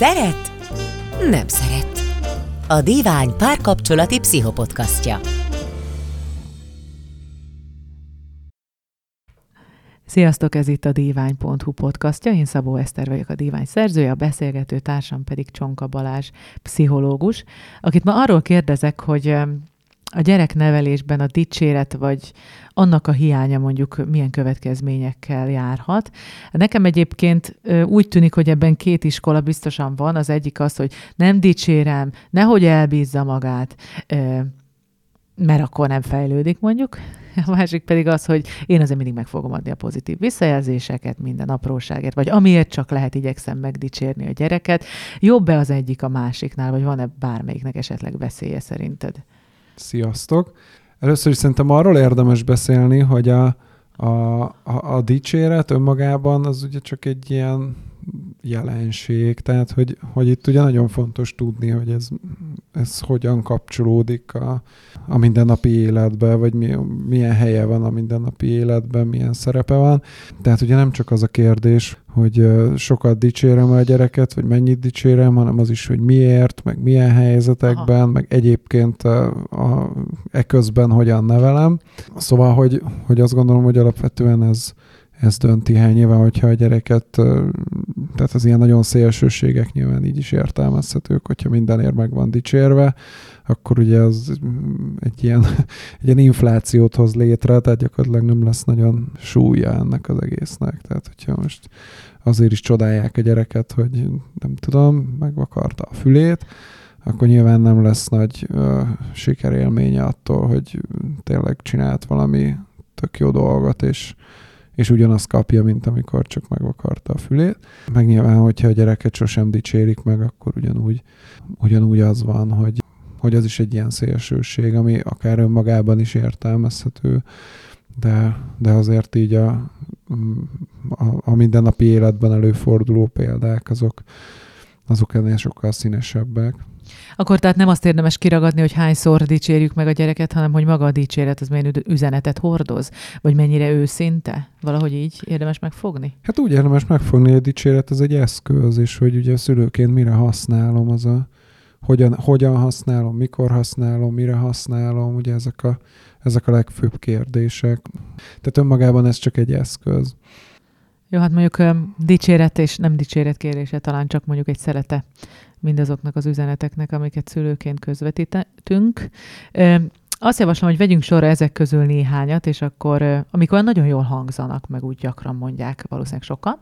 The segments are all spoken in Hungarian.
Szeret? Nem szeret. A Divány párkapcsolati pszichopodcastja. Sziasztok, ez itt a divány.hu podcastja, én Szabó Eszter vagyok a Divány szerzője, a beszélgető társam pedig Csonka Balázs, pszichológus, akit ma arról kérdezek, hogy a gyereknevelésben a dicséret, vagy annak a hiánya mondjuk milyen következményekkel járhat. Nekem egyébként úgy tűnik, hogy ebben két iskola biztosan van. Az egyik az, hogy nem dicsérem, nehogy elbízza magát, mert akkor nem fejlődik mondjuk. A másik pedig az, hogy én azért mindig meg fogom adni a pozitív visszajelzéseket minden apróságért, vagy amiért csak lehet igyekszem megdicsérni a gyereket. Jobb-e az egyik a másiknál, vagy van-e bármelyiknek esetleg veszélye szerinted? Sziasztok! Először is szerintem arról érdemes beszélni, hogy a, a, a, dicséret önmagában az ugye csak egy ilyen jelenség, tehát hogy, hogy itt ugye nagyon fontos tudni, hogy ez, ez hogyan kapcsolódik a, a mindennapi életbe, vagy mi, milyen helye van a mindennapi életben, milyen szerepe van. Tehát ugye nem csak az a kérdés, hogy sokat dicsérem a gyereket, vagy mennyit dicsérem, hanem az is, hogy miért, meg milyen helyzetekben, Aha. meg egyébként a, a, e közben hogyan nevelem. Szóval, hogy, hogy azt gondolom, hogy alapvetően ez, ez dönti el nyilván, hogyha a gyereket, tehát az ilyen nagyon szélsőségek nyilván így is értelmezhetők, hogyha mindenért meg van dicsérve, akkor ugye az egy ilyen, egy ilyen inflációt hoz létre, tehát gyakorlatilag nem lesz nagyon súlya ennek az egésznek. Tehát, hogyha most azért is csodálják a gyereket, hogy nem tudom, megvakarta a fülét, akkor nyilván nem lesz nagy ö, sikerélménye attól, hogy tényleg csinált valami tök jó dolgot, és és ugyanazt kapja, mint amikor csak megvakarta a fülét. Meg nyilván, hogyha a gyereket sosem dicsérik meg, akkor ugyanúgy, ugyanúgy az van, hogy, hogy az is egy ilyen szélsőség, ami akár önmagában is értelmezhető, de, de azért így a, a, a mindennapi életben előforduló példák, azok, azok ennél sokkal színesebbek. Akkor tehát nem azt érdemes kiragadni, hogy hányszor dicsérjük meg a gyereket, hanem hogy maga a dicséret az milyen üzenetet hordoz, vagy mennyire őszinte? Valahogy így érdemes megfogni? Hát úgy érdemes megfogni, hogy a dicséret az egy eszköz, és hogy ugye szülőként mire használom, az a hogyan, hogyan használom, mikor használom, mire használom, ugye ezek a, ezek a legfőbb kérdések. Tehát önmagában ez csak egy eszköz. Jó, hát mondjuk dicséret és nem dicséret kérése, talán csak mondjuk egy szerete mindazoknak az üzeneteknek, amiket szülőként közvetítünk. Azt javaslom, hogy vegyünk sorra ezek közül néhányat, és akkor, amikor nagyon jól hangzanak, meg úgy gyakran mondják valószínűleg sokan,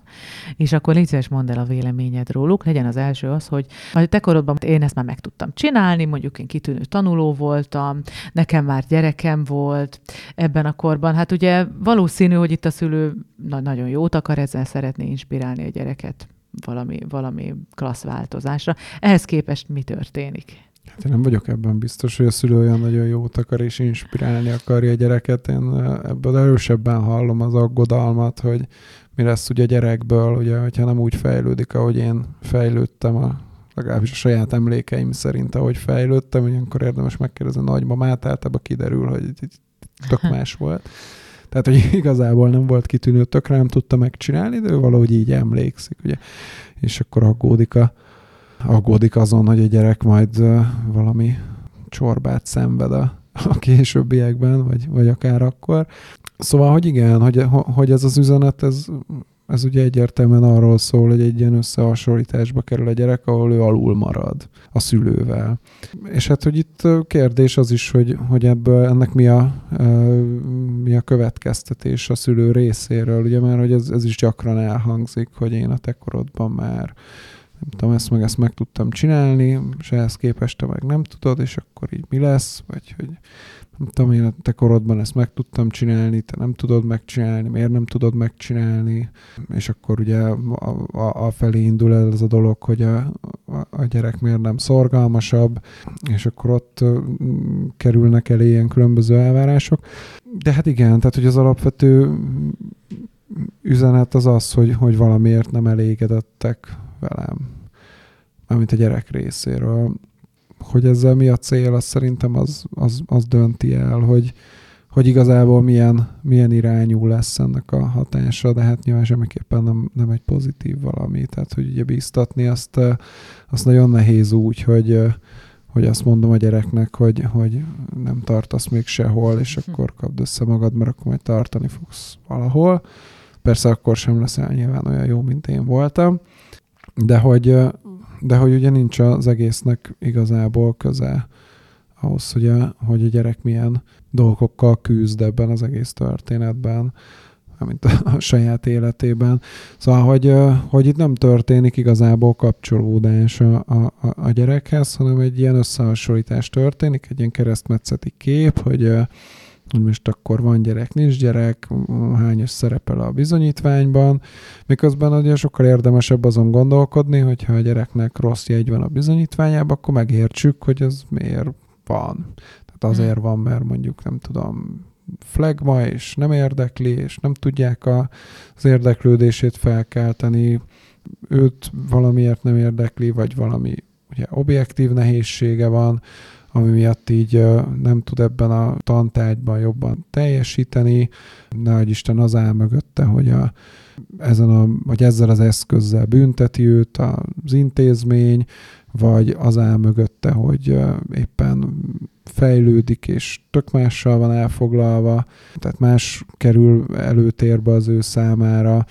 és akkor légy szíves, mondd el a véleményed róluk. Legyen az első az, hogy a te korodban én ezt már meg tudtam csinálni, mondjuk én kitűnő tanuló voltam, nekem már gyerekem volt ebben a korban. Hát ugye valószínű, hogy itt a szülő na- nagyon jót akar, ezzel szeretné inspirálni a gyereket valami, valami klassz változásra. Ehhez képest mi történik? Hát én nem vagyok ebben biztos, hogy a szülő olyan nagyon jót akar és inspirálni akarja a gyereket. Én ebből erősebben hallom az aggodalmat, hogy mi lesz ugye a gyerekből, ugye, hogyha nem úgy fejlődik, ahogy én fejlődtem a legalábbis a saját emlékeim szerint, ahogy fejlődtem, hogy akkor érdemes megkérdezni a nagymamát, általában kiderül, hogy tök más volt. Tehát, hogy igazából nem volt kitűnő, tökre nem tudta megcsinálni, de ő valahogy így emlékszik, ugye. És akkor aggódik, a, aggódik azon, hogy a gyerek majd valami csorbát szenved a, a későbbiekben, vagy, vagy akár akkor. Szóval, hogy igen, hogy, hogy ez az üzenet, ez ez ugye egyértelműen arról szól, hogy egy ilyen összehasonlításba kerül a gyerek, ahol ő alul marad a szülővel. És hát, hogy itt kérdés az is, hogy, hogy ebből ennek mi a, mi a következtetés a szülő részéről, ugye már, hogy ez, ez is gyakran elhangzik, hogy én a te korodban már nem tudom, ezt meg ezt meg tudtam csinálni, és ehhez képest te meg nem tudod, és akkor így mi lesz, vagy hogy nem tudom, én a te korodban ezt meg tudtam csinálni, te nem tudod megcsinálni, miért nem tudod megcsinálni, és akkor ugye a, a, a felé indul el ez a dolog, hogy a, a, gyerek miért nem szorgalmasabb, és akkor ott kerülnek elé ilyen különböző elvárások. De hát igen, tehát hogy az alapvető üzenet az az, hogy, hogy valamiért nem elégedettek velem, mármint a gyerek részéről hogy ezzel mi a cél, az szerintem az, az, az dönti el, hogy, hogy igazából milyen, milyen irányú lesz ennek a hatása, de hát nyilván semmiképpen nem, nem egy pozitív valami. Tehát, hogy ugye bíztatni azt, azt nagyon nehéz úgy, hogy, hogy azt mondom a gyereknek, hogy, hogy nem tartasz még sehol, és hm. akkor kapd össze magad, mert akkor majd tartani fogsz valahol. Persze akkor sem leszel nyilván olyan jó, mint én voltam, de hogy, de hogy ugye nincs az egésznek igazából köze ahhoz, hogy a, hogy a gyerek milyen dolgokkal küzd ebben az egész történetben, mint a, a saját életében. Szóval, hogy, hogy itt nem történik igazából kapcsolódás a, a, a gyerekhez, hanem egy ilyen összehasonlítás történik, egy ilyen keresztmetszeti kép, hogy hogy most akkor van gyerek, nincs gyerek, hányos szerepel a bizonyítványban, miközben ugye sokkal érdemesebb azon gondolkodni, hogyha a gyereknek rossz jegy van a bizonyítványában, akkor megértsük, hogy ez miért van. Tehát azért van, mert mondjuk nem tudom, flagma, és nem érdekli, és nem tudják a, az érdeklődését felkelteni, őt valamiért nem érdekli, vagy valami ugye objektív nehézsége van, ami miatt így nem tud ebben a tantárgyban jobban teljesíteni. Nagy Isten az áll mögötte, hogy a, ezen a, vagy ezzel az eszközzel bünteti őt az intézmény, vagy az áll mögötte, hogy éppen fejlődik, és tök mással van elfoglalva, tehát más kerül előtérbe az ő számára,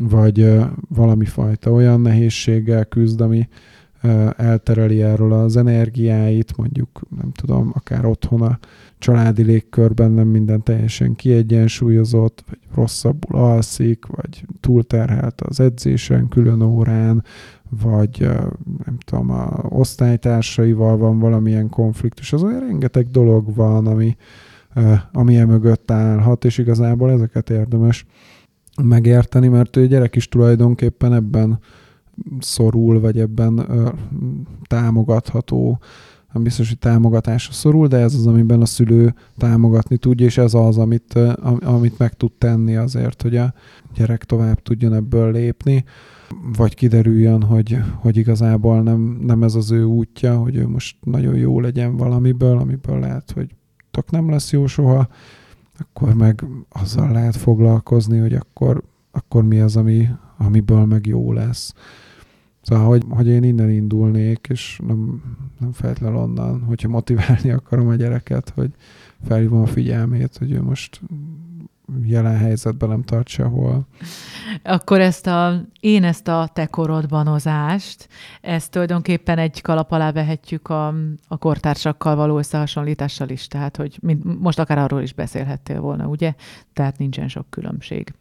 vagy valami fajta olyan nehézséggel küzd, ami eltereli erről az energiáit, mondjuk nem tudom, akár otthon a családi légkörben nem minden teljesen kiegyensúlyozott, vagy rosszabbul alszik, vagy túlterhelt az edzésen, külön órán, vagy nem tudom, a osztálytársaival van valamilyen konfliktus. Az olyan rengeteg dolog van, ami, ami e mögött állhat, és igazából ezeket érdemes megérteni, mert ő gyerek is tulajdonképpen ebben szorul, vagy ebben támogatható, nem biztos, hogy támogatásra szorul, de ez az, amiben a szülő támogatni tudja, és ez az, amit, amit meg tud tenni azért, hogy a gyerek tovább tudjon ebből lépni, vagy kiderüljön, hogy, hogy igazából nem, nem ez az ő útja, hogy ő most nagyon jó legyen valamiből, amiből lehet, hogy tök nem lesz jó soha, akkor meg azzal lehet foglalkozni, hogy akkor, akkor mi az, ami, amiből meg jó lesz. Szóval, hogy, hogy én innen indulnék, és nem, nem feltétlenül onnan, hogyha motiválni akarom a gyereket, hogy felhívom a figyelmét, hogy ő most jelen helyzetben nem tart sehol. Akkor ezt a, én ezt a te korodbanozást, ezt tulajdonképpen egy kalap alá vehetjük a, a kortársakkal való összehasonlítással is, tehát hogy mind, most akár arról is beszélhettél volna, ugye? Tehát nincsen sok különbség.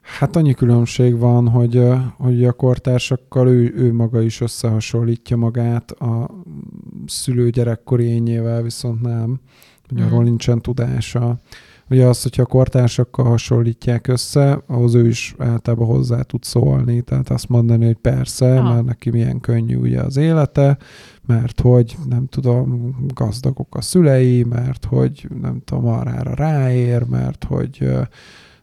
Hát annyi különbség van, hogy, hogy a kortársakkal ő, ő maga is összehasonlítja magát a szülő gyerekkori ényével, viszont nem. Ugye mm. arról nincsen tudása. Ugye az, hogyha a kortársakkal hasonlítják össze, ahhoz ő is általában hozzá tud szólni, tehát azt mondani, hogy persze, ha. mert neki milyen könnyű ugye az élete, mert hogy nem tudom, gazdagok a szülei, mert hogy nem tudom, arra ráér, mert hogy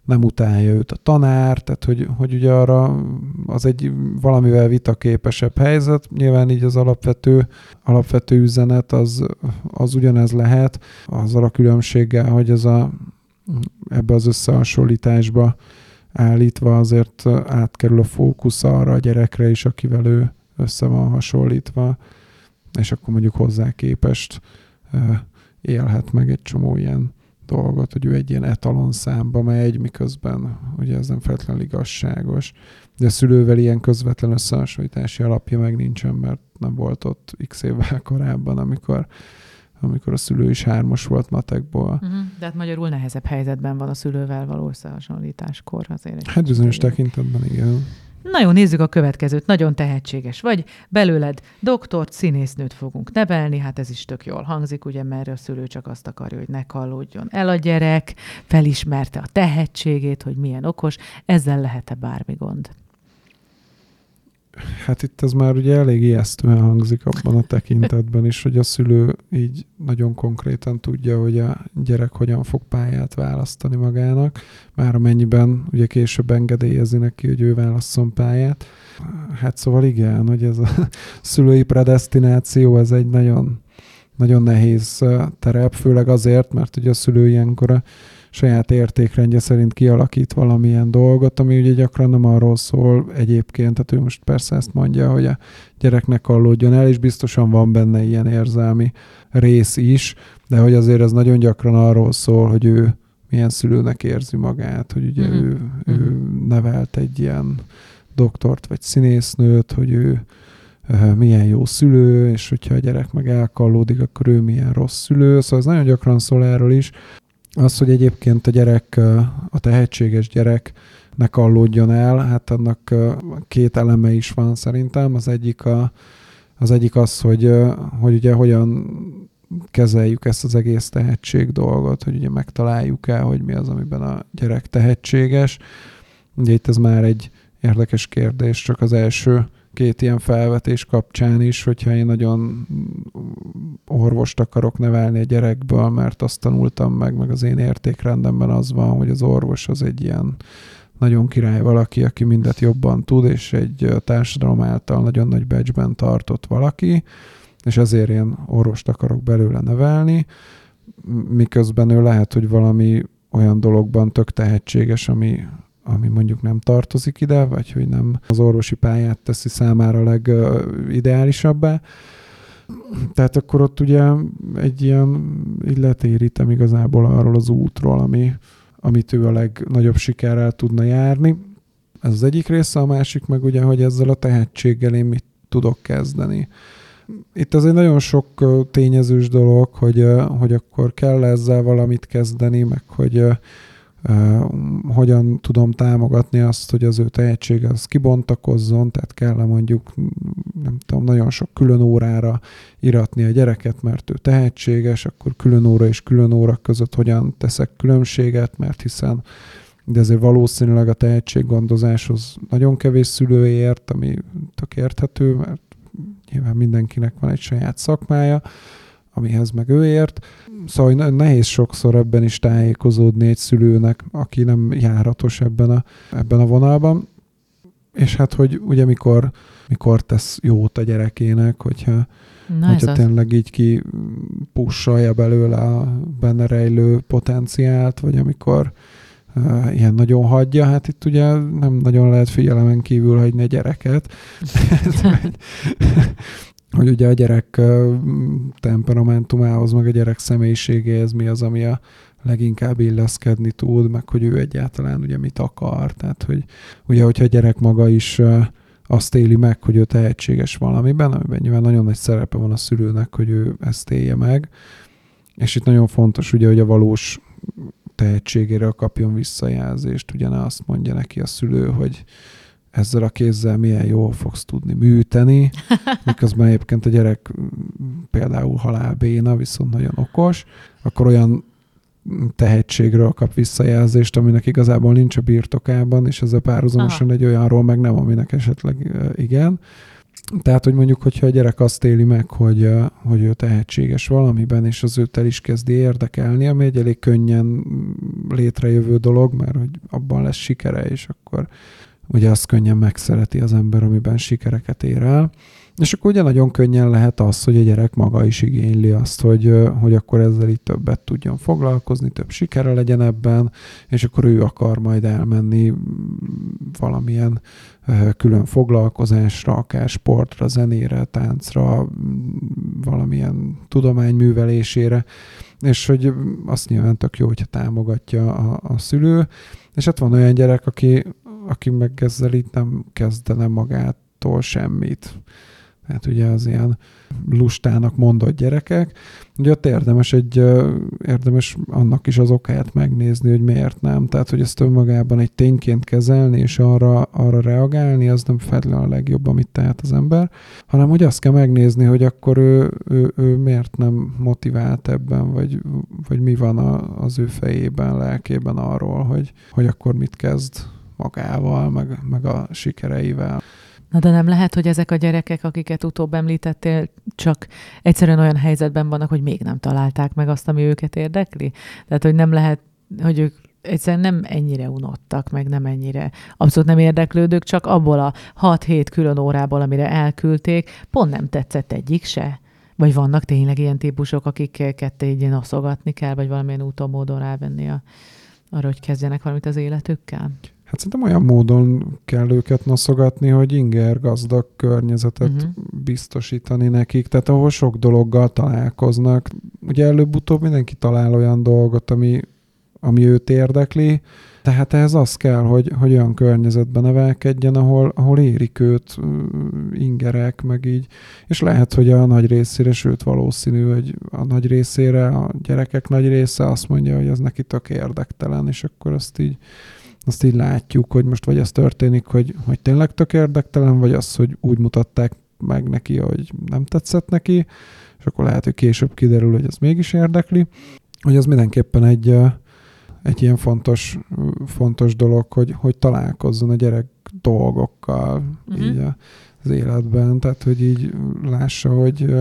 nem utálja őt a tanár, tehát hogy, hogy ugye arra az egy valamivel vitaképesebb helyzet. Nyilván így az alapvető, alapvető üzenet az, az ugyanez lehet, azzal a különbséggel, hogy ez a, ebbe az összehasonlításba állítva azért átkerül a fókusz arra a gyerekre is, akivel ő össze van hasonlítva, és akkor mondjuk hozzá képest élhet meg egy csomó ilyen dolgot, hogy ő egy ilyen etalon számba megy, miközben ugye ez nem feltétlenül igazságos. De a szülővel ilyen közvetlen összehasonlítási alapja meg nincsen, mert nem volt ott x évvel korábban, amikor amikor a szülő is hármas volt matekból. Uh-huh. De hát magyarul nehezebb helyzetben van a szülővel való összehasonlításkor azért. Hát bizonyos tekintetben igen. Na jó, nézzük a következőt. Nagyon tehetséges vagy. Belőled doktort, színésznőt fogunk nevelni, hát ez is tök jól hangzik, ugye, mert a szülő csak azt akarja, hogy ne kallódjon el a gyerek, felismerte a tehetségét, hogy milyen okos, ezzel lehet-e bármi gond? Hát itt ez már ugye elég ijesztően hangzik abban a tekintetben is, hogy a szülő így nagyon konkrétan tudja, hogy a gyerek hogyan fog pályát választani magának, már amennyiben ugye később engedélyezi neki, hogy ő válasszon pályát. Hát szóval igen, hogy ez a szülői predestináció, ez egy nagyon nagyon nehéz terep, főleg azért, mert ugye a szülő ilyenkor a saját értékrendje szerint kialakít valamilyen dolgot, ami ugye gyakran nem arról szól egyébként, tehát ő most persze ezt mondja, hogy a gyereknek hallódjon el, és biztosan van benne ilyen érzelmi rész is, de hogy azért ez nagyon gyakran arról szól, hogy ő milyen szülőnek érzi magát, hogy ugye mm-hmm. ő, ő mm-hmm. nevelt egy ilyen doktort vagy színésznőt, hogy ő milyen jó szülő, és hogyha a gyerek meg elkallódik, akkor ő milyen rossz szülő. Szóval ez nagyon gyakran szól erről is. Az, hogy egyébként a gyerek, a tehetséges gyerek ne kallódjon el, hát annak két eleme is van szerintem. Az egyik, a, az, egyik az, hogy, hogy ugye hogyan kezeljük ezt az egész tehetség dolgot, hogy ugye megtaláljuk el, hogy mi az, amiben a gyerek tehetséges. Ugye itt ez már egy érdekes kérdés, csak az első két ilyen felvetés kapcsán is, hogyha én nagyon orvost akarok nevelni a gyerekből, mert azt tanultam meg, meg az én értékrendemben az van, hogy az orvos az egy ilyen nagyon király valaki, aki mindet jobban tud, és egy társadalom által nagyon nagy becsben tartott valaki, és ezért én orvost akarok belőle nevelni, miközben ő lehet, hogy valami olyan dologban tök tehetséges, ami, ami mondjuk nem tartozik ide, vagy hogy nem az orvosi pályát teszi számára legideálisabbá. Tehát akkor ott ugye egy ilyen, így letérítem igazából arról az útról, ami, amit ő a legnagyobb sikerrel tudna járni. Ez az egyik része, a másik meg ugye, hogy ezzel a tehetséggel én mit tudok kezdeni. Itt az egy nagyon sok tényezős dolog, hogy, hogy akkor kell ezzel valamit kezdeni, meg hogy hogyan tudom támogatni azt, hogy az ő tehetsége az kibontakozzon, tehát kell mondjuk, nem tudom, nagyon sok külön órára iratni a gyereket, mert ő tehetséges, akkor külön óra és külön óra között hogyan teszek különbséget, mert hiszen de ezért valószínűleg a tehetséggondozáshoz nagyon kevés szülő ért, ami tök érthető, mert nyilván mindenkinek van egy saját szakmája, amihez meg ő ért. Szóval nehéz sokszor ebben is tájékozódni egy szülőnek, aki nem járatos ebben a, ebben a vonalban. És hát, hogy ugye mikor, mikor tesz jót a gyerekének, hogyha, Na hogyha tényleg így ki pussalja belőle a benne rejlő potenciált, vagy amikor uh, ilyen nagyon hagyja, hát itt ugye nem nagyon lehet figyelemen kívül hagyni a gyereket. hogy ugye a gyerek temperamentumához, meg a gyerek személyiségéhez mi az, ami a leginkább illeszkedni tud, meg hogy ő egyáltalán ugye mit akar. Tehát, hogy ugye, hogyha a gyerek maga is azt éli meg, hogy ő tehetséges valamiben, amiben nyilván nagyon nagy szerepe van a szülőnek, hogy ő ezt élje meg. És itt nagyon fontos ugye, hogy a valós tehetségére kapjon visszajelzést, ugye ne azt mondja neki a szülő, hogy ezzel a kézzel milyen jól fogsz tudni műteni, miközben egyébként a gyerek például halálbéna, viszont nagyon okos, akkor olyan tehetségről kap visszajelzést, aminek igazából nincs a birtokában, és ezzel párhuzamosan egy olyanról meg nem, aminek esetleg igen. Tehát, hogy mondjuk, hogyha a gyerek azt éli meg, hogy, hogy ő tehetséges valamiben, és az őt el is kezdi érdekelni, ami egy elég könnyen létrejövő dolog, mert hogy abban lesz sikere, és akkor ugye azt könnyen megszereti az ember, amiben sikereket ér el. És akkor ugye nagyon könnyen lehet az, hogy a gyerek maga is igényli azt, hogy, hogy akkor ezzel itt többet tudjon foglalkozni, több sikere legyen ebben, és akkor ő akar majd elmenni valamilyen külön foglalkozásra, akár sportra, zenére, táncra, valamilyen tudományművelésére, és hogy azt nyilván tök jó, hogyha támogatja a, a szülő, és hát van olyan gyerek, aki aki meg ezzel itt nem kezdene magától semmit. Tehát ugye az ilyen lustának mondott gyerekek. Ugye ott érdemes egy, érdemes annak is az okát megnézni, hogy miért nem. Tehát, hogy ezt önmagában egy tényként kezelni, és arra, arra reagálni, az nem feltétlenül a legjobb, amit tehet az ember, hanem hogy azt kell megnézni, hogy akkor ő, ő, ő miért nem motivált ebben, vagy, vagy mi van a, az ő fejében, lelkében arról, hogy, hogy akkor mit kezd magával, meg, meg a sikereivel. Na de nem lehet, hogy ezek a gyerekek, akiket utóbb említettél, csak egyszerűen olyan helyzetben vannak, hogy még nem találták meg azt, ami őket érdekli? Tehát, hogy nem lehet, hogy ők egyszerűen nem ennyire unottak, meg nem ennyire abszolút nem érdeklődők, csak abból a 6-7 külön órából, amire elküldték, pont nem tetszett egyik se Vagy vannak tényleg ilyen típusok, akiket így noszogatni kell, vagy valamilyen úton, módon rávenni a, arra, hogy kezdjenek valamit az életükkel? Hát szerintem olyan módon kell őket noszogatni, hogy inger gazdag környezetet uh-huh. biztosítani nekik, tehát ahol sok dologgal találkoznak. Ugye előbb-utóbb mindenki talál olyan dolgot, ami, ami őt érdekli, tehát ehhez az kell, hogy, hogy olyan környezetben nevelkedjen, ahol, ahol érik őt ingerek, meg így. És lehet, hogy a nagy részére, sőt valószínű, hogy a nagy részére, a gyerekek nagy része azt mondja, hogy ez neki tök érdektelen, és akkor azt így azt így látjuk, hogy most vagy az történik, hogy, hogy tényleg tök érdektelen, vagy az, hogy úgy mutatták meg neki, hogy nem tetszett neki, és akkor lehet, hogy később kiderül, hogy ez mégis érdekli. Hogy az mindenképpen egy, egy ilyen fontos, fontos dolog, hogy, hogy találkozzon a gyerek dolgokkal uh-huh. így az életben, tehát hogy így lássa, hogy,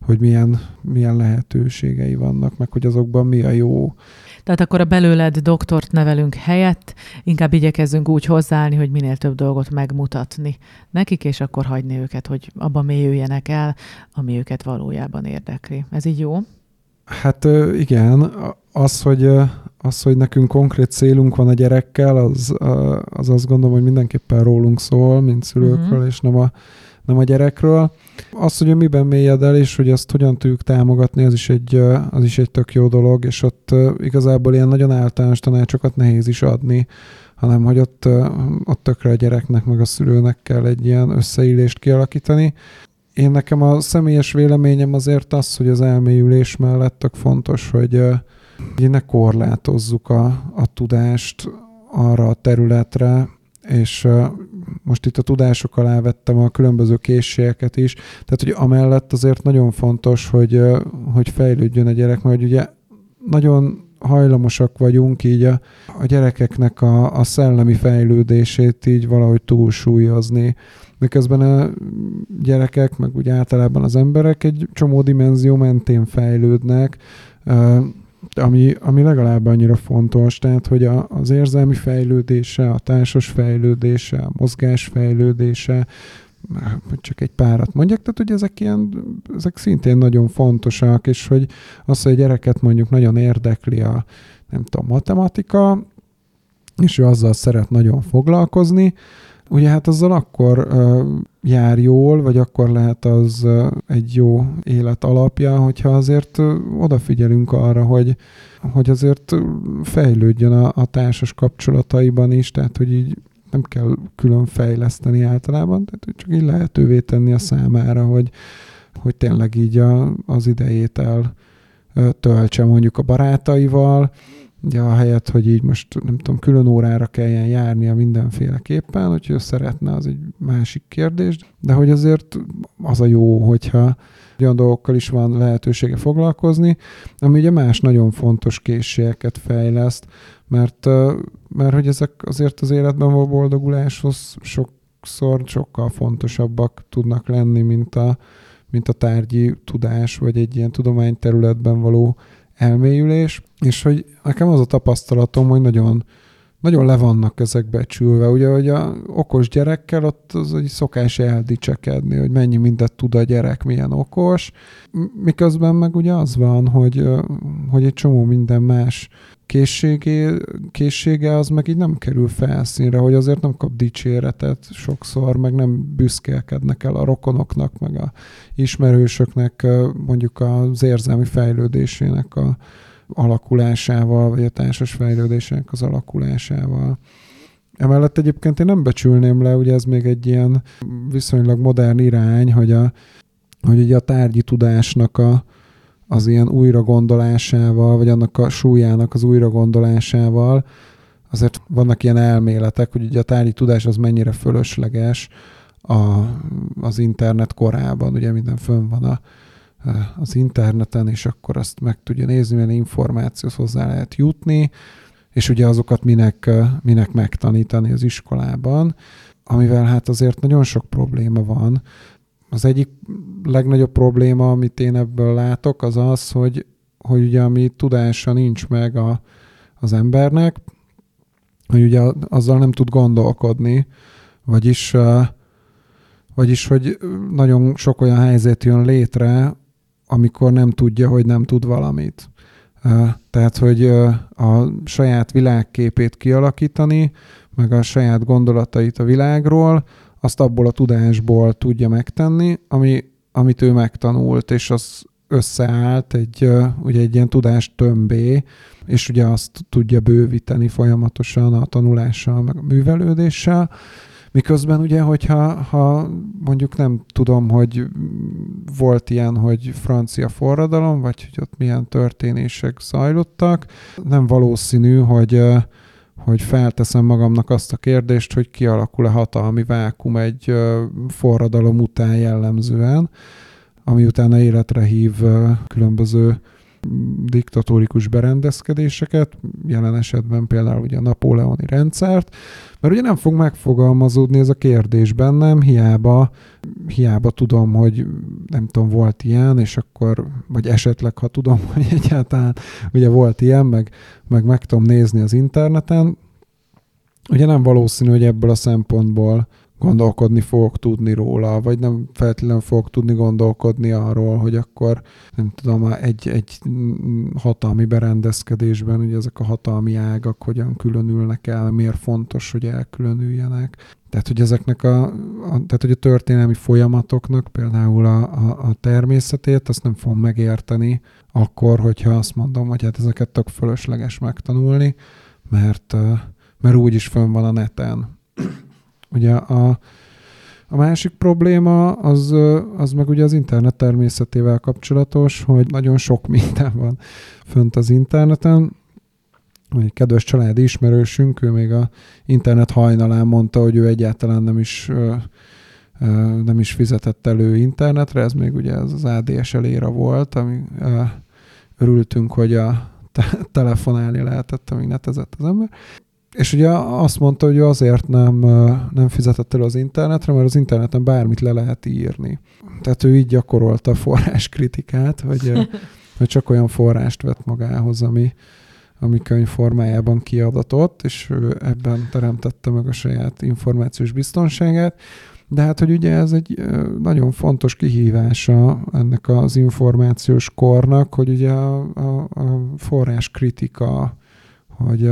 hogy milyen, milyen lehetőségei vannak, meg hogy azokban mi a jó. Tehát akkor a belőled doktort nevelünk helyett inkább igyekezzünk úgy hozzáállni, hogy minél több dolgot megmutatni nekik, és akkor hagyni őket, hogy abba mélyüljenek el, ami őket valójában érdekli. Ez így jó? Hát igen, az, hogy, az, hogy nekünk konkrét célunk van a gyerekkel, az, az azt gondolom, hogy mindenképpen rólunk szól, mint szülőkről, uh-huh. és nem a, nem a gyerekről. Az, hogy miben mélyed el, és hogy azt hogyan tudjuk támogatni, az is egy, az is egy tök jó dolog, és ott igazából ilyen nagyon általános tanácsokat nehéz is adni, hanem hogy ott, ott tökre a gyereknek, meg a szülőnek kell egy ilyen összeillést kialakítani. Én nekem a személyes véleményem azért az, hogy az elmélyülés mellett tök fontos, hogy, hogy ne korlátozzuk a, a tudást arra a területre, és most itt a tudások alá vettem a különböző készségeket is, tehát hogy amellett azért nagyon fontos, hogy, hogy fejlődjön a gyerek, mert ugye nagyon hajlamosak vagyunk így a, a gyerekeknek a, a szellemi fejlődését így valahogy túlsúlyozni. Miközben a gyerekek, meg úgy általában az emberek egy csomó dimenzió mentén fejlődnek, ami, ami legalább annyira fontos, tehát hogy a, az érzelmi fejlődése, a társas fejlődése, a mozgás fejlődése, csak egy párat mondjak, tehát hogy ezek ilyen, ezek szintén nagyon fontosak, és hogy az, hogy a gyereket mondjuk nagyon érdekli a, nem tudom, matematika, és ő azzal szeret nagyon foglalkozni, ugye hát azzal akkor jár jól, vagy akkor lehet az egy jó élet alapja, hogyha azért uh, odafigyelünk arra, hogy, hogy azért fejlődjön a, a társas kapcsolataiban is, tehát hogy így nem kell külön fejleszteni általában, tehát hogy csak így lehetővé tenni a számára, hogy, hogy tényleg így a, az idejét el töltse mondjuk a barátaival, Ugye a helyet, hogy így most nem tudom, külön órára kelljen járnia mindenféleképpen, hogyha szeretne, az egy másik kérdés, de hogy azért az a jó, hogyha olyan dolgokkal is van lehetősége foglalkozni, ami ugye más nagyon fontos készségeket fejleszt, mert, mert hogy ezek azért az életben való boldoguláshoz sokszor sokkal fontosabbak tudnak lenni, mint a, mint a tárgyi tudás, vagy egy ilyen tudományterületben való elmélyülés, és hogy nekem az a tapasztalatom, hogy nagyon, nagyon le vannak ezek becsülve. Ugye, hogy a okos gyerekkel ott az egy szokás eldicsekedni, hogy mennyi mindent tud a gyerek, milyen okos, miközben meg ugye az van, hogy, hogy egy csomó minden más készségé, készsége az meg így nem kerül felszínre, hogy azért nem kap dicséretet sokszor, meg nem büszkélkednek el a rokonoknak, meg a ismerősöknek mondjuk az érzelmi fejlődésének a alakulásával, vagy a társas fejlődésének az alakulásával. Emellett egyébként én nem becsülném le, ugye ez még egy ilyen viszonylag modern irány, hogy, a, hogy ugye a tárgyi tudásnak a, az ilyen újra gondolásával, vagy annak a súlyának az újra gondolásával, azért vannak ilyen elméletek, hogy ugye a tárgyi tudás az mennyire fölösleges a, az internet korában, ugye minden fönn van a, az interneten, és akkor azt meg tudja nézni, milyen információhoz hozzá lehet jutni, és ugye azokat minek, minek megtanítani az iskolában, amivel hát azért nagyon sok probléma van, az egyik legnagyobb probléma, amit én ebből látok, az az, hogy, hogy ugye ami tudása nincs meg a, az embernek, hogy ugye azzal nem tud gondolkodni, vagyis, vagyis hogy nagyon sok olyan helyzet jön létre, amikor nem tudja, hogy nem tud valamit. Tehát, hogy a saját világképét kialakítani, meg a saját gondolatait a világról, azt abból a tudásból tudja megtenni, ami, amit ő megtanult, és az összeállt egy, ugye egy ilyen tudás tömbé, és ugye azt tudja bővíteni folyamatosan a tanulással, meg a művelődéssel, Miközben ugye, hogyha ha mondjuk nem tudom, hogy volt ilyen, hogy francia forradalom, vagy hogy ott milyen történések zajlottak, nem valószínű, hogy hogy felteszem magamnak azt a kérdést, hogy kialakul-e hatalmi vákum egy forradalom után jellemzően, ami utána életre hív különböző diktatórikus berendezkedéseket, jelen esetben például ugye a napóleoni rendszert, mert ugye nem fog megfogalmazódni ez a kérdés bennem, hiába, hiába tudom, hogy nem tudom, volt ilyen, és akkor, vagy esetleg, ha tudom, hogy egyáltalán ugye volt ilyen, meg, meg meg tudom nézni az interneten, ugye nem valószínű, hogy ebből a szempontból gondolkodni fogok tudni róla, vagy nem feltétlenül fogok tudni gondolkodni arról, hogy akkor nem tudom, egy, egy hatalmi berendezkedésben, ugye ezek a hatalmi ágak hogyan különülnek el, miért fontos, hogy elkülönüljenek. Tehát, hogy ezeknek a, a tehát, hogy a történelmi folyamatoknak például a, a, a természetét, azt nem fogom megérteni akkor, hogyha azt mondom, hogy hát ezeket tök fölösleges megtanulni, mert, mert úgyis fönn van a neten Ugye a, a másik probléma az, az meg ugye az internet természetével kapcsolatos, hogy nagyon sok minden van fönt az interneten. Egy kedves családi ismerősünk, ő még a internet hajnalán mondta, hogy ő egyáltalán nem is nem is fizetett elő internetre, ez még ugye ez az ADSL éra volt, ami örültünk, hogy a telefonálni lehetett, amíg netezett az ember. És ugye azt mondta, hogy azért nem, nem fizetett el az internetre, mert az interneten bármit le lehet írni. Tehát ő így gyakorolta a forráskritikát, hogy, hogy csak olyan forrást vett magához, ami, ami könyv formájában kiadatott, és ő ebben teremtette meg a saját információs biztonságát. De hát, hogy ugye ez egy nagyon fontos kihívása ennek az információs kornak, hogy ugye a, a, a forrás kritika, hogy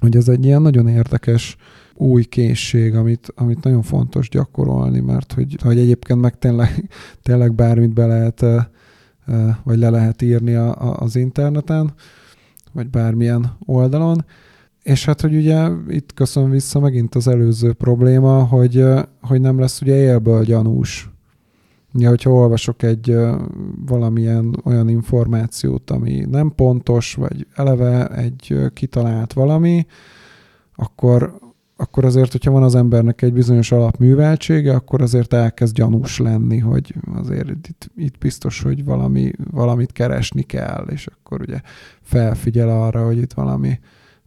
hogy ez egy ilyen nagyon érdekes új készség, amit, amit nagyon fontos gyakorolni, mert hogy, hogy egyébként meg tényleg, tényleg bármit be lehet, vagy le lehet írni a, a, az interneten, vagy bármilyen oldalon. És hát, hogy ugye itt köszön vissza megint az előző probléma, hogy, hogy nem lesz ugye élből gyanús Ja, hogyha olvasok egy valamilyen olyan információt, ami nem pontos, vagy eleve egy kitalált valami, akkor, akkor azért, hogyha van az embernek egy bizonyos alapműveltsége, akkor azért elkezd gyanús lenni, hogy azért itt, itt biztos, hogy valami, valamit keresni kell, és akkor ugye felfigyel arra, hogy itt valami,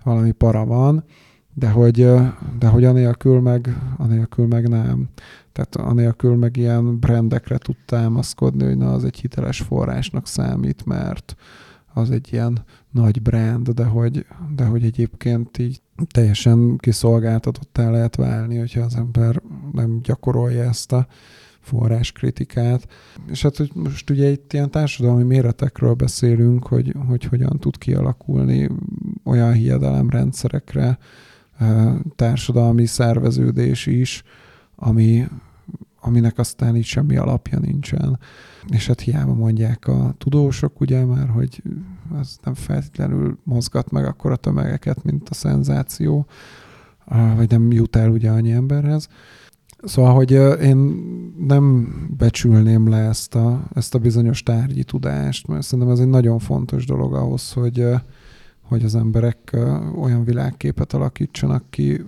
valami para van, de hogy, de hogy anélkül meg, anélkül meg nem. Tehát anélkül meg ilyen brandekre tud támaszkodni, hogy na, az egy hiteles forrásnak számít, mert az egy ilyen nagy brand, de hogy, de hogy egyébként így teljesen kiszolgáltatottá lehet válni, hogyha az ember nem gyakorolja ezt a forráskritikát. És hát, hogy most ugye itt ilyen társadalmi méretekről beszélünk, hogy, hogy hogyan tud kialakulni olyan hiedelemrendszerekre társadalmi szerveződés is, ami, aminek aztán így semmi alapja nincsen. És hát hiába mondják a tudósok, ugye már, hogy ez nem feltétlenül mozgat meg akkor a tömegeket, mint a szenzáció, vagy nem jut el ugye annyi emberhez. Szóval, hogy én nem becsülném le ezt a, ezt a bizonyos tárgyi tudást, mert szerintem ez egy nagyon fontos dolog ahhoz, hogy, hogy az emberek olyan világképet alakítsanak ki,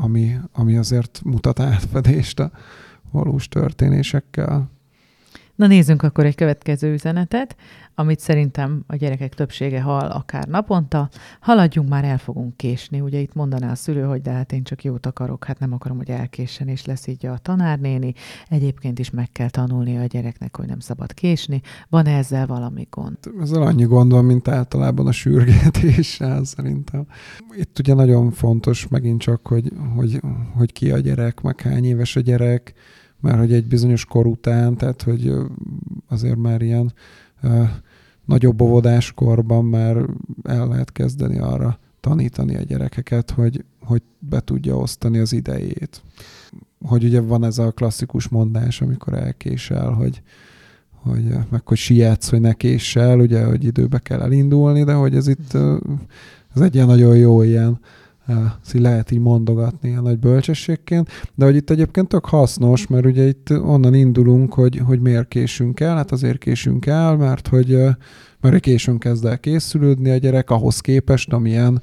ami, ami azért mutat átfedést a valós történésekkel. Na nézzünk akkor egy következő üzenetet, amit szerintem a gyerekek többsége hall akár naponta. Haladjunk, már el fogunk késni. Ugye itt mondaná a szülő, hogy de hát én csak jót akarok, hát nem akarom, hogy elkéssen, és lesz így a tanárnéni. Egyébként is meg kell tanulni a gyereknek, hogy nem szabad késni. Van -e ezzel valami gond? Ezzel annyi gond van, mint általában a sürgetéssel szerintem. Itt ugye nagyon fontos megint csak, hogy, hogy, hogy ki a gyerek, meg hány éves a gyerek, mert hogy egy bizonyos kor után, tehát hogy azért már ilyen nagyobb óvodáskorban már el lehet kezdeni arra tanítani a gyerekeket, hogy, hogy be tudja osztani az idejét. Hogy ugye van ez a klasszikus mondás, amikor elkésel, hogy, hogy meg hogy sietsz, hogy ne késsel, ugye, hogy időbe kell elindulni, de hogy ez itt ez egy ilyen nagyon jó ilyen ezt így lehet így mondogatni a nagy bölcsességként, de hogy itt egyébként tök hasznos, mert ugye itt onnan indulunk, hogy, hogy miért késünk el, hát azért késünk el, mert hogy mert későn kezd el készülődni a gyerek ahhoz képest, amilyen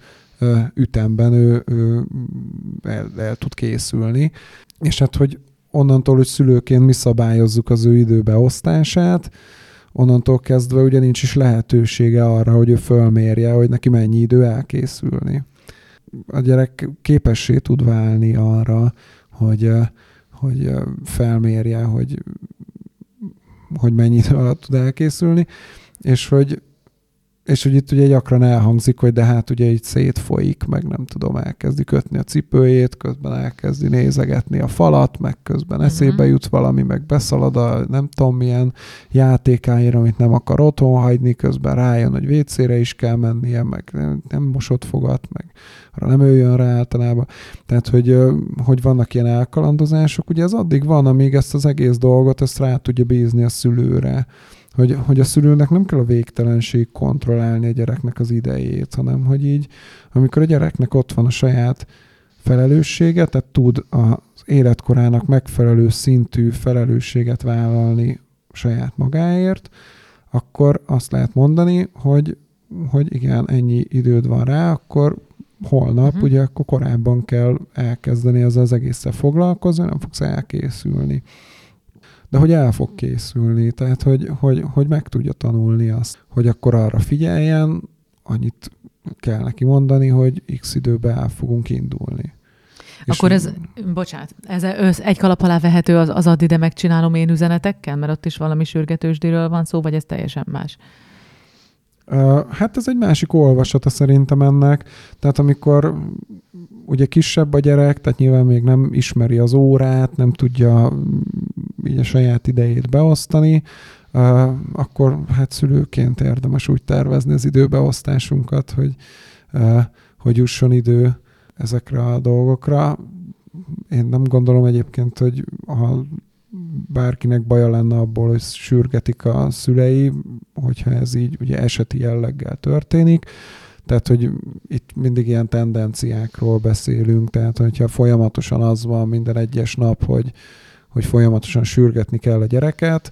ütemben ő, ő el, el tud készülni. És hát, hogy onnantól, hogy szülőként mi szabályozzuk az ő időbeosztását, onnantól kezdve ugye nincs is lehetősége arra, hogy ő fölmérje, hogy neki mennyi idő elkészülni a gyerek képessé tud válni arra, hogy, hogy felmérje, hogy, hogy mennyi idő alatt tud elkészülni, és hogy és hogy itt ugye gyakran elhangzik, hogy de hát ugye így szétfolyik, meg nem tudom, elkezdi kötni a cipőjét, közben elkezdi nézegetni a falat, meg közben uh-huh. eszébe jut valami, meg beszalad a nem tudom milyen játékáért, amit nem akar otthon hagyni, közben rájön, hogy WC-re is kell mennie, meg nem, nem mosott fogat, meg arra nem ő jön rá általában. Tehát, hogy, hogy vannak ilyen elkalandozások, ugye ez addig van, amíg ezt az egész dolgot, ezt rá tudja bízni a szülőre hogy, hogy a szülőnek nem kell a végtelenség kontrollálni a gyereknek az idejét, hanem hogy így, amikor a gyereknek ott van a saját felelőssége, tehát tud az életkorának megfelelő szintű felelősséget vállalni saját magáért, akkor azt lehet mondani, hogy, hogy igen, ennyi időd van rá, akkor holnap, uh-huh. ugye akkor korábban kell elkezdeni az az egészre foglalkozni, nem fogsz elkészülni de hogy el fog készülni, tehát hogy, hogy, hogy meg tudja tanulni azt, hogy akkor arra figyeljen, annyit kell neki mondani, hogy x időben el fogunk indulni. Akkor ez, bocsánat, ez össz, egy kalap alá vehető az, az add ide megcsinálom én üzenetekkel, mert ott is valami sürgetősdéről van szó, vagy ez teljesen más? Hát ez egy másik olvasata szerintem ennek. Tehát amikor ugye kisebb a gyerek, tehát nyilván még nem ismeri az órát, nem tudja így a saját idejét beosztani, akkor hát szülőként érdemes úgy tervezni az időbeosztásunkat, hogy, hogy jusson idő ezekre a dolgokra. Én nem gondolom egyébként, hogy ha bárkinek baja lenne abból, hogy sürgetik a szülei, hogyha ez így ugye eseti jelleggel történik. Tehát, hogy itt mindig ilyen tendenciákról beszélünk, tehát hogyha folyamatosan az van minden egyes nap, hogy, hogy folyamatosan sürgetni kell a gyereket,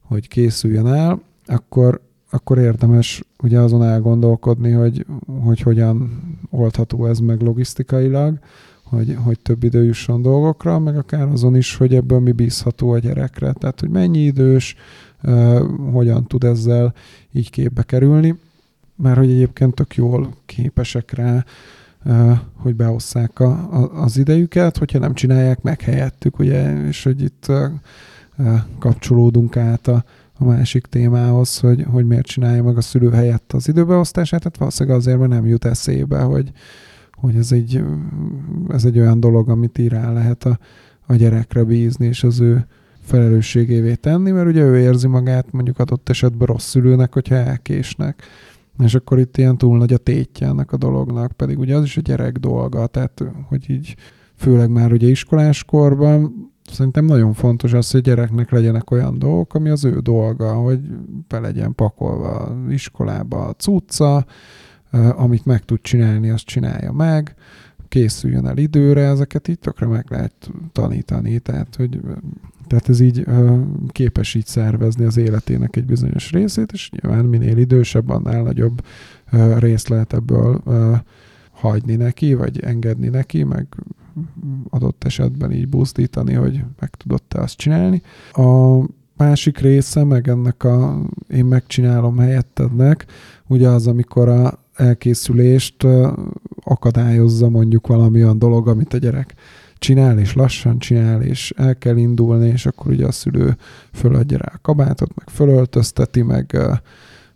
hogy készüljön el, akkor, akkor érdemes ugye azon elgondolkodni, hogy, hogy hogyan oldható ez meg logisztikailag, hogy, hogy több idő jusson dolgokra, meg akár azon is, hogy ebből mi bízható a gyerekre. Tehát, hogy mennyi idős, hogyan tud ezzel így képbe kerülni, mert hogy egyébként tök jól képesek rá, hogy beosszák a, a, az idejüket, hogyha nem csinálják meg helyettük, ugye, és hogy itt kapcsolódunk át a, a másik témához, hogy, hogy miért csinálja meg a szülő helyett az időbeosztását, tehát valószínűleg azért, mert nem jut eszébe, hogy, hogy ez egy, ez egy olyan dolog, amit így rá lehet a, a gyerekre bízni, és az ő felelősségévé tenni, mert ugye ő érzi magát mondjuk adott esetben rossz szülőnek, hogyha elkésnek. És akkor itt ilyen túl nagy a tétje ennek a dolognak, pedig ugye az is a gyerek dolga, tehát hogy így főleg már ugye iskoláskorban szerintem nagyon fontos az, hogy gyereknek legyenek olyan dolgok, ami az ő dolga, hogy be legyen pakolva iskolába a cucca, amit meg tud csinálni, azt csinálja meg, készüljön el időre, ezeket így tökre meg lehet tanítani, tehát, hogy tehát ez így képes így szervezni az életének egy bizonyos részét, és nyilván minél idősebb, annál nagyobb részt lehet ebből hagyni neki, vagy engedni neki, meg adott esetben így buzdítani, hogy meg tudod te azt csinálni. A másik része, meg ennek a én megcsinálom helyettednek, ugye az, amikor a elkészülést akadályozza mondjuk valami olyan dolog, amit a gyerek csinál, és lassan csinál, és el kell indulni, és akkor ugye a szülő föladja rá a kabátot, meg fölöltözteti, meg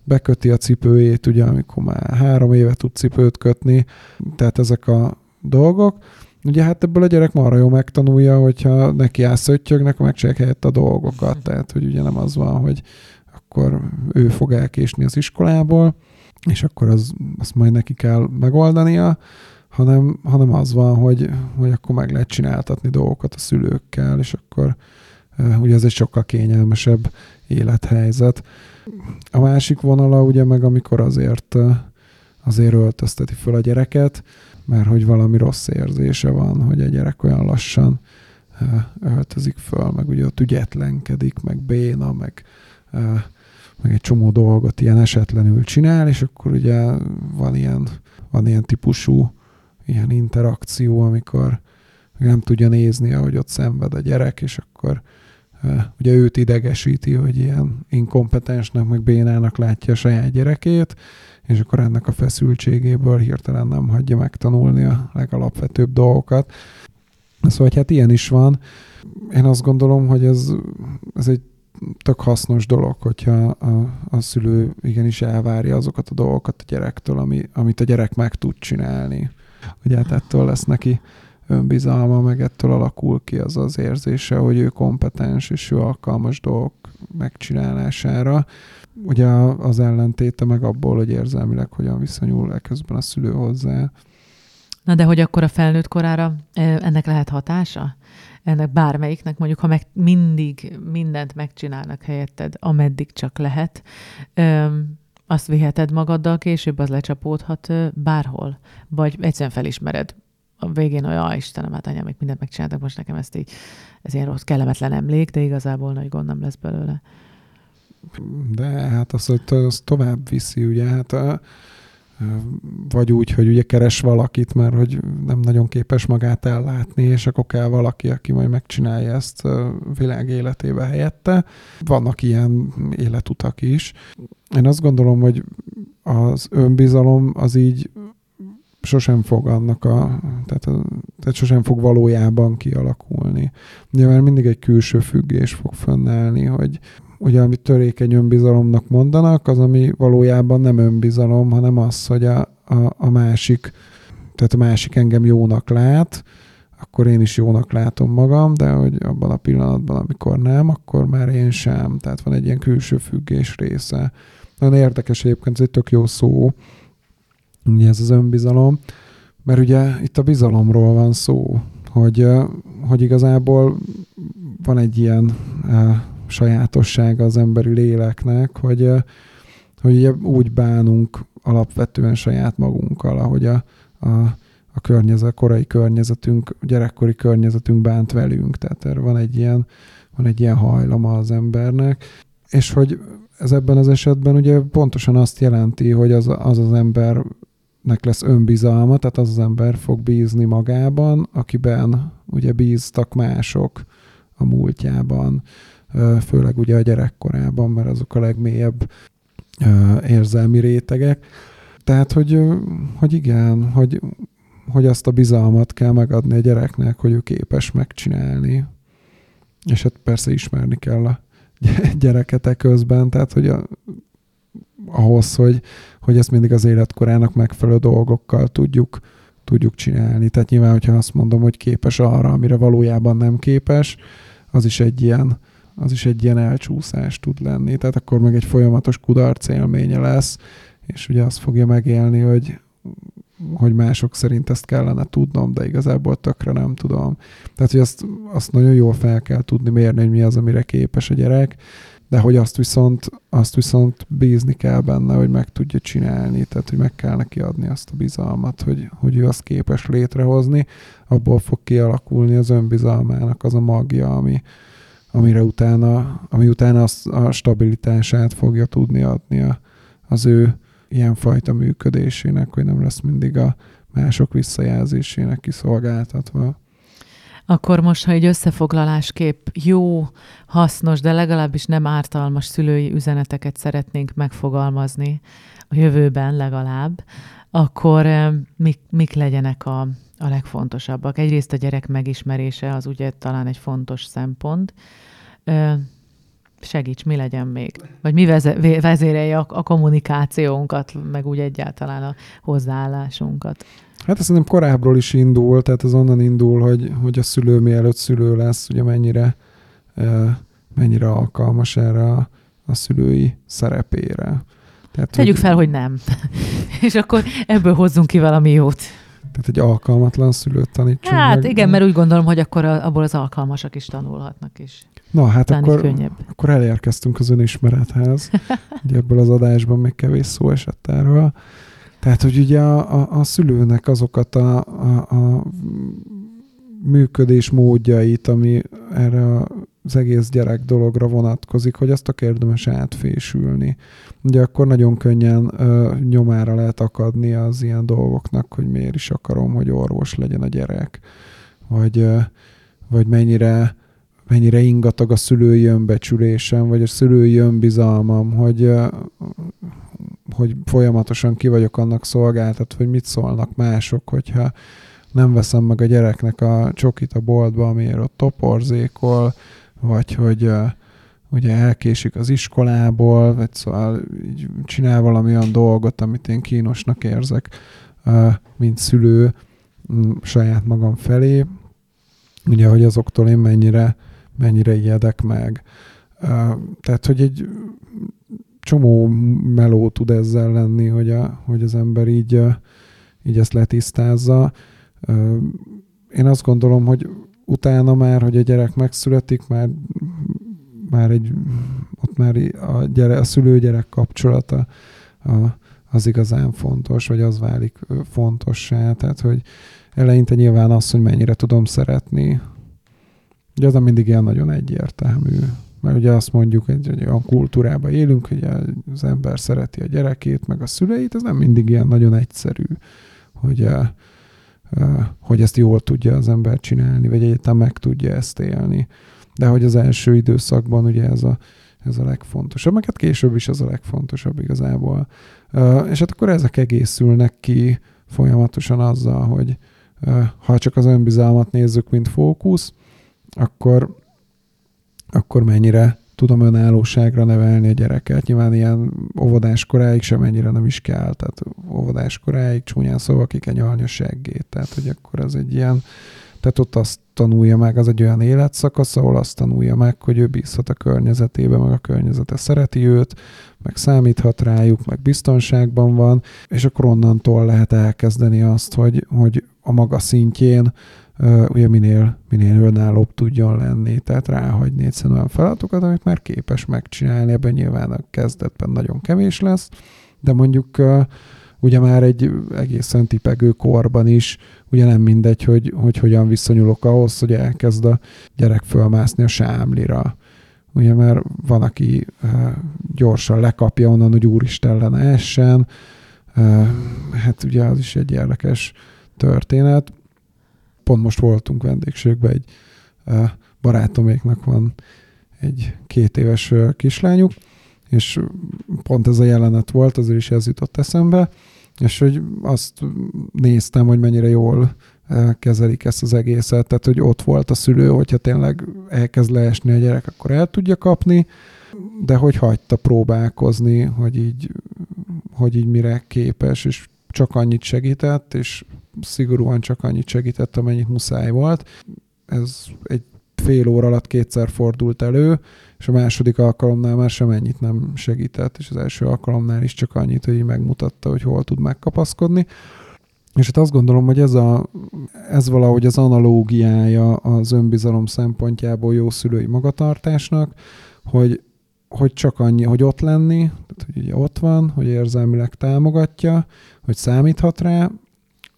beköti a cipőjét, ugye, amikor már három éve tud cipőt kötni, tehát ezek a dolgok, Ugye hát ebből a gyerek marha jó megtanulja, hogyha neki elszöttyögnek, megcsinálják helyett a dolgokat. Tehát, hogy ugye nem az van, hogy akkor ő fog elkésni az iskolából, és akkor az, azt majd neki kell megoldania, hanem, hanem az van, hogy, hogy akkor meg lehet csináltatni dolgokat a szülőkkel, és akkor uh, ugye ez egy sokkal kényelmesebb élethelyzet. A másik vonala ugye meg amikor azért, uh, azért öltözteti föl a gyereket, mert hogy valami rossz érzése van, hogy a gyerek olyan lassan uh, öltözik föl, meg ugye ott ügyetlenkedik, meg béna, meg meg egy csomó dolgot ilyen esetlenül csinál, és akkor ugye van ilyen, van ilyen típusú ilyen interakció, amikor nem tudja nézni, ahogy ott szenved a gyerek, és akkor ugye őt idegesíti, hogy ilyen inkompetensnek, meg bénának látja a saját gyerekét, és akkor ennek a feszültségéből hirtelen nem hagyja megtanulni a legalapvetőbb dolgokat. Szóval, hát ilyen is van. Én azt gondolom, hogy ez, ez egy tök hasznos dolog, hogyha a, a szülő igenis elvárja azokat a dolgokat a gyerektől, ami, amit a gyerek meg tud csinálni. Ugye hát ettől lesz neki önbizalma, meg ettől alakul ki az az érzése, hogy ő kompetens és ő alkalmas dolgok megcsinálására. Ugye az ellentéte meg abból, hogy érzelmileg hogyan viszonyul közben a szülő hozzá. Na de hogy akkor a felnőtt korára ennek lehet hatása? ennek bármelyiknek, mondjuk, ha meg mindig mindent megcsinálnak helyetted, ameddig csak lehet, azt viheted magaddal, később az lecsapódhat bárhol, vagy egyszerűen felismered a végén, hogy ah, Istenem, hát anyám, még mindent megcsináltak, most nekem ezt így, ez ilyen rossz, kellemetlen emlék, de igazából nagy gond nem lesz belőle. De hát az, az tovább viszi, ugye, hát a, vagy úgy, hogy ugye keres valakit, mert hogy nem nagyon képes magát ellátni, és akkor kell valaki, aki majd megcsinálja ezt világ életébe helyette. Vannak ilyen életutak is. Én azt gondolom, hogy az önbizalom az így sosem fog annak a, tehát, a, tehát sosem fog valójában kialakulni. Már mindig egy külső függés fog fönnállni, hogy ugye amit törékeny önbizalomnak mondanak, az, ami valójában nem önbizalom, hanem az, hogy a, a, a másik, tehát a másik engem jónak lát, akkor én is jónak látom magam, de hogy abban a pillanatban, amikor nem, akkor már én sem. Tehát van egy ilyen külső függés része. Nagyon érdekes egyébként, ez egy tök jó szó, ugye ez az önbizalom, mert ugye itt a bizalomról van szó, hogy, hogy igazából van egy ilyen sajátossága az emberi léleknek, hogy, hogy ugye úgy bánunk alapvetően saját magunkkal, ahogy a, a, a környezet, korai környezetünk, gyerekkori környezetünk bánt velünk. Tehát erre van egy ilyen, van egy ilyen hajlama az embernek. És hogy ez ebben az esetben ugye pontosan azt jelenti, hogy az az, az embernek lesz önbizalma, tehát az az ember fog bízni magában, akiben ugye bíztak mások a múltjában, főleg ugye a gyerekkorában, mert azok a legmélyebb érzelmi rétegek. Tehát, hogy, hogy igen, hogy, hogy azt a bizalmat kell megadni a gyereknek, hogy ő képes megcsinálni. És hát persze ismerni kell a gyereketek közben, tehát hogy a, ahhoz, hogy, hogy ezt mindig az életkorának megfelelő dolgokkal tudjuk, tudjuk csinálni. Tehát nyilván, hogyha azt mondom, hogy képes arra, amire valójában nem képes, az is egy ilyen, az is egy ilyen elcsúszás tud lenni, tehát akkor meg egy folyamatos kudarc élménye lesz, és ugye azt fogja megélni, hogy, hogy mások szerint ezt kellene tudnom, de igazából tökre nem tudom. Tehát, hogy azt, azt nagyon jól fel kell tudni mérni, hogy mi az, amire képes a gyerek, de hogy azt viszont, azt viszont bízni kell benne, hogy meg tudja csinálni, tehát hogy meg kell neki adni azt a bizalmat, hogy, hogy ő azt képes létrehozni, abból fog kialakulni az önbizalmának az a magja, ami, amire utána, ami utána az, a stabilitását fogja tudni adni a, az ő ilyenfajta működésének, hogy nem lesz mindig a mások visszajelzésének kiszolgáltatva. Akkor most, ha egy összefoglalásképp jó, hasznos, de legalábbis nem ártalmas szülői üzeneteket szeretnénk megfogalmazni a jövőben legalább, akkor eh, mik, mik legyenek a, a legfontosabbak? Egyrészt a gyerek megismerése az ugye talán egy fontos szempont, segíts, mi legyen még? Vagy mi vezérelje a, a kommunikációnkat, meg úgy egyáltalán a hozzáállásunkat? Hát ez szerintem korábbról is indul, tehát az onnan indul, hogy, hogy a szülő mielőtt szülő lesz, ugye mennyire, mennyire alkalmas erre a, a szülői szerepére. Tehát, Tegyük hogy, fel, hogy nem. És akkor ebből hozzunk ki valami jót. Tehát egy alkalmatlan szülőt tanítsunk Hát meg. igen, mert úgy gondolom, hogy akkor abból az alkalmasak is tanulhatnak is. Na hát akkor, könnyebb. akkor elérkeztünk az önismerethez. ugye ebből az adásban még kevés szó esett erről. Tehát, hogy ugye a, a, a szülőnek azokat a, a, a működés módjait, ami erre az egész gyerek dologra vonatkozik, hogy azt a érdemes átfésülni. Ugye akkor nagyon könnyen ö, nyomára lehet akadni az ilyen dolgoknak, hogy miért is akarom, hogy orvos legyen a gyerek, vagy, ö, vagy mennyire mennyire ingatag a szülői önbecsülésem, vagy a szülői önbizalmam, hogy, hogy folyamatosan ki vagyok annak szolgáltat, hogy mit szólnak mások, hogyha nem veszem meg a gyereknek a csokit a boltba, amiért ott toporzékol, vagy hogy ugye elkésik az iskolából, vagy szóval így csinál valami olyan dolgot, amit én kínosnak érzek, mint szülő saját magam felé. Ugye, hogy azoktól én mennyire, mennyire ijedek meg. Tehát, hogy egy csomó meló tud ezzel lenni, hogy, a, hogy az ember így, így ezt letisztázza. Én azt gondolom, hogy utána már, hogy a gyerek megszületik, már, már egy, ott már a, gyere, a szülő-gyerek kapcsolata a, az igazán fontos, vagy az válik fontossá. Tehát, hogy eleinte nyilván az, hogy mennyire tudom szeretni. Ugye az mindig ilyen nagyon egyértelmű. Mert ugye azt mondjuk, hogy egy olyan kultúrában élünk, hogy az ember szereti a gyerekét, meg a szüleit, ez nem mindig ilyen nagyon egyszerű, hogy hogy ezt jól tudja az ember csinálni, vagy egyáltalán meg tudja ezt élni. De hogy az első időszakban ugye ez a, ez a legfontosabb, meg hát később is ez a legfontosabb igazából. És hát akkor ezek egészülnek ki folyamatosan azzal, hogy ha csak az önbizalmat nézzük, mint fókusz, akkor, akkor mennyire tudom önállóságra nevelni a gyereket. Nyilván ilyen óvodás koráig sem ennyire nem is kell, tehát óvodás koráig csúnyán szóval ki kell nyalni a seggét. Tehát, hogy akkor ez egy ilyen, tehát ott azt tanulja meg, az egy olyan életszakasz, ahol azt tanulja meg, hogy ő bízhat a környezetébe, meg a környezete szereti őt, meg számíthat rájuk, meg biztonságban van, és akkor onnantól lehet elkezdeni azt, hogy, hogy a maga szintjén ugye minél, minél önállóbb tudjon lenni, tehát ráhagyni egyszerűen olyan feladatokat, amit már képes megcsinálni, ebben nyilván a kezdetben nagyon kevés lesz, de mondjuk ugye már egy egészen tipegő korban is, ugye nem mindegy, hogy, hogy hogyan viszonyulok ahhoz, hogy elkezd a gyerek fölmászni a sámlira. Ugye már van, aki gyorsan lekapja onnan, hogy úristen lenne essen. Hát ugye az is egy érdekes történet pont most voltunk vendégségben, egy barátoméknak van egy két éves kislányuk, és pont ez a jelenet volt, azért is ez jutott eszembe, és hogy azt néztem, hogy mennyire jól kezelik ezt az egészet, tehát hogy ott volt a szülő, hogyha tényleg elkezd leesni a gyerek, akkor el tudja kapni, de hogy hagyta próbálkozni, hogy így, hogy így mire képes, és csak annyit segített, és szigorúan csak annyit segített, amennyit muszáj volt. Ez egy fél óra alatt kétszer fordult elő, és a második alkalomnál már sem ennyit nem segített, és az első alkalomnál is csak annyit, hogy megmutatta, hogy hol tud megkapaszkodni. És hát azt gondolom, hogy ez, a, ez valahogy az analógiája az önbizalom szempontjából jó szülői magatartásnak, hogy, hogy csak annyi, hogy ott lenni, tehát hogy ugye ott van, hogy érzelmileg támogatja, hogy számíthat rá,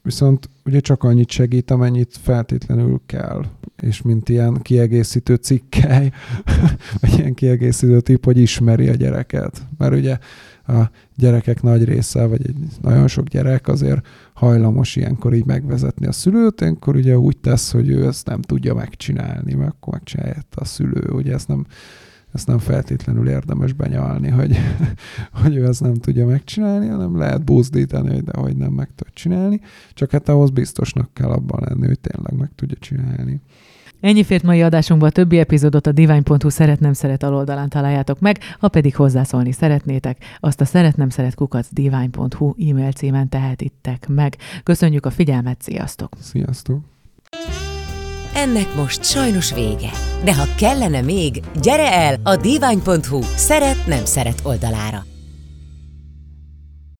viszont ugye csak annyit segít, amennyit feltétlenül kell. És mint ilyen kiegészítő cikkely, vagy ilyen kiegészítő tip, hogy ismeri a gyereket. Mert ugye a gyerekek nagy része, vagy egy nagyon sok gyerek azért hajlamos ilyenkor így megvezetni a szülőt, akkor ugye úgy tesz, hogy ő ezt nem tudja megcsinálni, mert akkor megcsinálja a szülő, ugye ezt nem ezt nem feltétlenül érdemes benyalni, hogy, hogy ő ezt nem tudja megcsinálni, hanem lehet buzdítani, hogy de hogy nem meg tud csinálni, csak hát ahhoz biztosnak kell abban lenni, hogy tényleg meg tudja csinálni. Ennyi fért mai adásunkban a többi epizódot a divány.hu szeretnem szeret aloldalán találjátok meg, ha pedig hozzászólni szeretnétek, azt a szeretnem szeret kukac divány.hu e-mail címen tehetitek meg. Köszönjük a figyelmet, sziasztok! Sziasztok! Ennek most sajnos vége. De ha kellene még, gyere el a divány.hu szeret nem szeret oldalára.